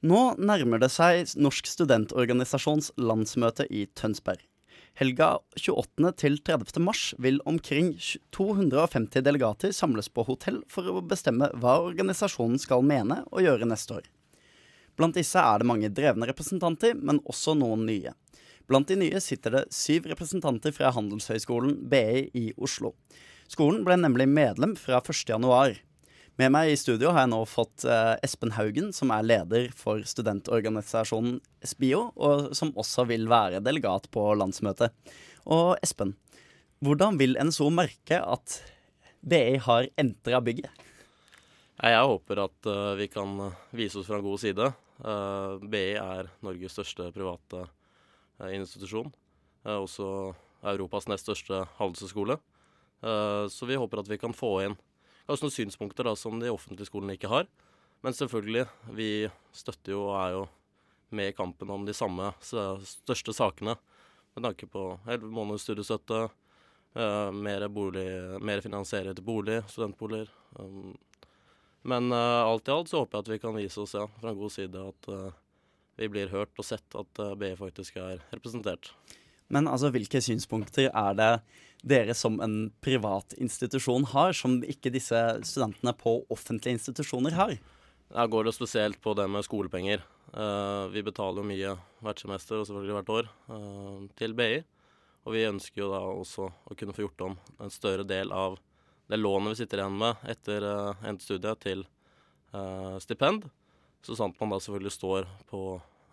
Nå nærmer det seg Norsk studentorganisasjons landsmøte i Tønsberg. Helga 28. til 30. mars vil omkring 250 delegater samles på hotell for å bestemme hva organisasjonen skal mene og gjøre neste år. Blant disse er det mange drevne representanter, men også noen nye. Blant de nye sitter det syv representanter fra Handelshøyskolen BI i Oslo. Skolen ble nemlig medlem fra 1.1. Med meg i studio har jeg nå fått eh, Espen Haugen, som er leder for studentorganisasjonen SBIO, og som også vil være delegat på landsmøtet. Og Espen, hvordan vil NSO merke at BI har entra bygget? Jeg håper at uh, vi kan vise oss fra en god side. Uh, BI er Norges største private uh, institusjon. også Europas nest største handelshøyskole. så vi håper at vi kan få inn kanskje noen synspunkter da, som de offentlige skolene ikke har. Men selvfølgelig, vi støtter jo og er jo med i kampen om de samme største sakene. Med tanke på elleve måneders studiestøtte, uh, mer, mer finansiering til bolig, studentboliger. Um, men uh, alt i alt så håper jeg at vi kan vise oss ja, fra en god side at uh, vi blir hørt og sett at BI faktisk er representert. Men altså, hvilke synspunkter er det dere som en privat institusjon har, som ikke disse studentene på offentlige institusjoner har? Her går det spesielt på det med skolepenger. Uh, vi betaler jo mye hvert semester og selvfølgelig hvert år uh, til BI. Og vi ønsker jo da også å kunne få gjort om en større del av det lånet vi sitter igjen med etter uh, endt studie, til stipend. Så sant man da selvfølgelig står på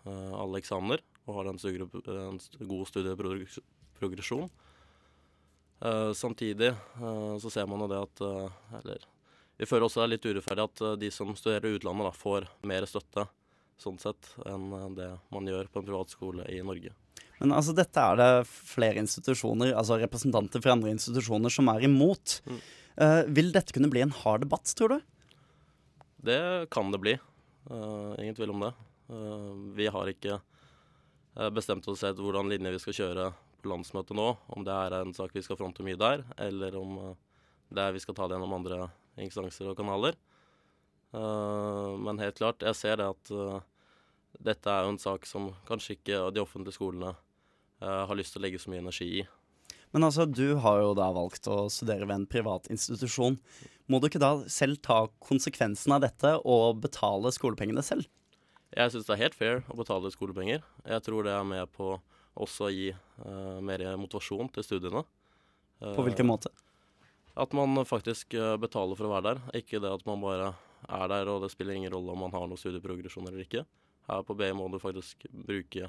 alle eksamener og har en, en god studieprogresjon. Uh, samtidig uh, så ser man jo det at uh, Eller vi føler også det er litt urettferdig at de som studerer i utlandet, da, får mer støtte sånn sett enn det man gjør på en privatskole i Norge. Men altså, dette er det flere institusjoner, altså representanter fra andre institusjoner, som er imot. Mm. vil dette kunne bli en hard debatt, tror du? Det kan det bli. ingen tvil om det. vi har ikke bestemt oss for hvordan linje vi skal kjøre på landsmøtet nå. Om det er en sak vi skal fronte mye der, eller om eh, det er vi skal ta det gjennom andre instanser og kanaler. Uh, men helt klart, jeg ser det at uh, dette er jo en sak som kanskje ikke de offentlige skolene har lyst til å legge så mye energi i. Men altså, du har jo da valgt å studere ved en privat institusjon. Må du ikke da selv ta konsekvensen av dette og betale skolepengene selv? Jeg syns det er helt fair å betale skolepenger. Jeg tror det er med på også å gi uh, mer motivasjon til studiene. Uh, på hvilken måte? At man faktisk uh, betaler for å være der. Ikke det at man bare er der, og det spiller ingen rolle om man har noe studieprogresjon eller ikke. Her på BI må du faktisk bruke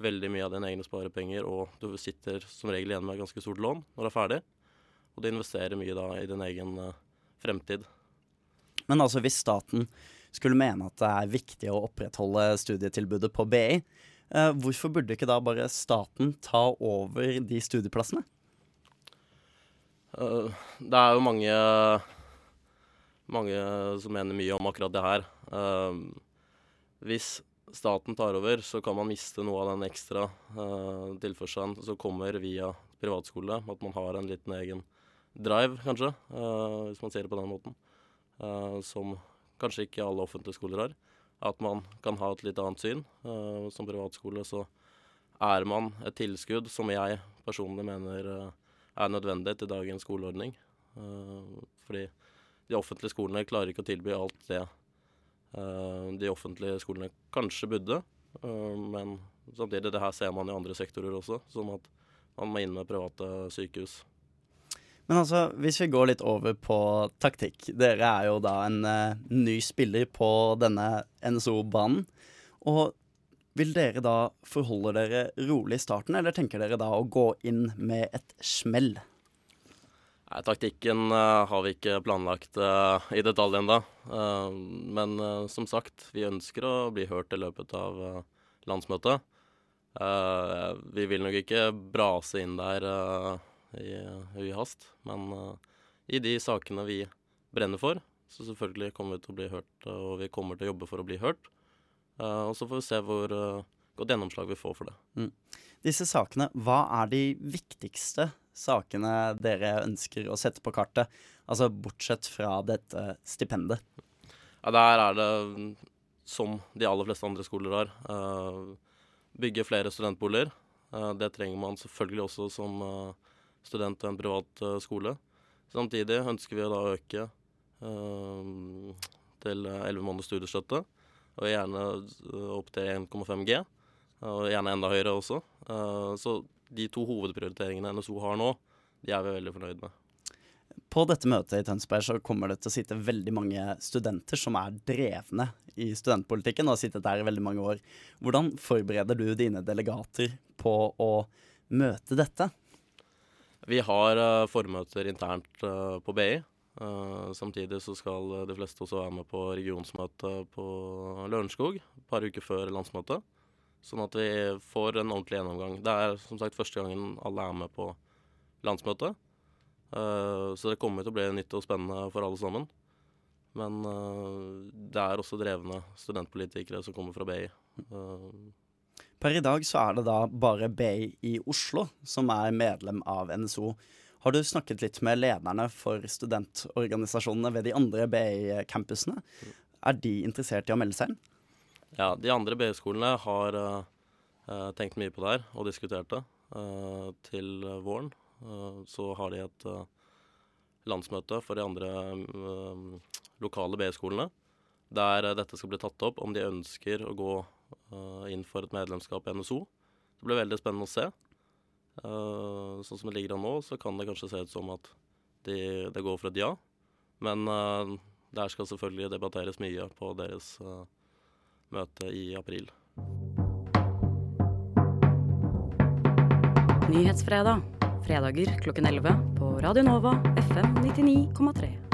veldig mye av dine egne sparepenger, og du sitter som regel igjen med et ganske stort lån når du er ferdig. Og du investerer mye da i din egen fremtid. Men altså hvis staten skulle mene at det er viktig å opprettholde studietilbudet på BI, eh, hvorfor burde ikke da bare staten ta over de studieplassene? Uh, det er jo mange, mange som mener mye om akkurat det her. Uh, hvis staten tar over, så kan man miste noe av den ekstra tilførselen som kommer via privatskole. At man har en liten egen drive, kanskje, hvis man ser det på den måten. Som kanskje ikke alle offentlige skoler har. At man kan ha et litt annet syn. Uh, som privatskole så er man et tilskudd som jeg personlig mener uh, er nødvendig til dagens skoleordning. Uh, fordi de offentlige skolene klarer ikke å tilby alt det de offentlige skolene kanskje burde. men samtidig, det her ser man i andre sektorer også, som at man må inn med private sykehus. Men altså, hvis vi går litt over på taktikk. Dere er jo da en uh, ny spiller på denne NSO-banen. Og vil dere da forholde dere rolig i starten, eller tenker dere da å gå inn med et smell? Nei, Taktikken uh, har vi ikke planlagt uh, i detalj ennå. men som sagt, vi ønsker å bli hørt i løpet av landsmøtet. vi vil nok ikke brase inn der i høy hast. Men uh, i de sakene vi brenner for, så selvfølgelig kommer vi til å bli hørt, og vi kommer til å jobbe for å bli hørt. Uh, og så får vi se hvor uh, godt gjennomslag vi får for det. Mm. Disse sakene, hva er de viktigste sakene dere ønsker å sette på kartet? Altså bortsett fra dette stipendet. Ja, Der er det som de aller fleste andre skoler har. bygge flere studentboliger. det trenger man selvfølgelig også som student ved en privat skole. Samtidig ønsker vi da å øke til 11 måneders studiestøtte, og gjerne opp til 1,5 G. Og gjerne enda høyere også. så de to hovedprioriteringene NSO har nå, de er vi veldig fornøyd med. På dette møtet i Tønsberg så kommer det til å sitte veldig mange studenter som er drevne i studentpolitikken og har sittet der i veldig mange år. Hvordan forbereder du dine delegater på å møte dette? Vi har uh, formøter internt uh, på BI. Uh, samtidig så skal de fleste også være med på regionsmøtet på Lørenskog et par uker før landsmøtet. Sånn at vi får en ordentlig gjennomgang. Det er som sagt første gangen alle er med på landsmøtet. Så det kommer til å bli nytt og spennende for alle sammen. Men det er også drevne studentpolitikere som kommer fra BI. Uh, per i dag så er det da bare BI i Oslo som er medlem av NSO. Har du snakket litt med lederne for studentorganisasjonene ved de andre BI-campusene? Er de interessert i å melde seg inn? Ja, de andre BI-skolene har tenkt mye på det her og diskutert det til våren. uh, så har de et landsmøte for de andre lokale BI-skolene der dette skal bli tatt opp, om de ønsker å gå inn for et medlemskap i NSO. Det blir veldig spennende å se. Sånn som det ligger an nå, så kan det kanskje se ut som at de, det går for et ja. Men der skal selvfølgelig debatteres mye på deres møte i april. Nyhetsfredag fredager klokken 11 på Radio Nova FM 99,3.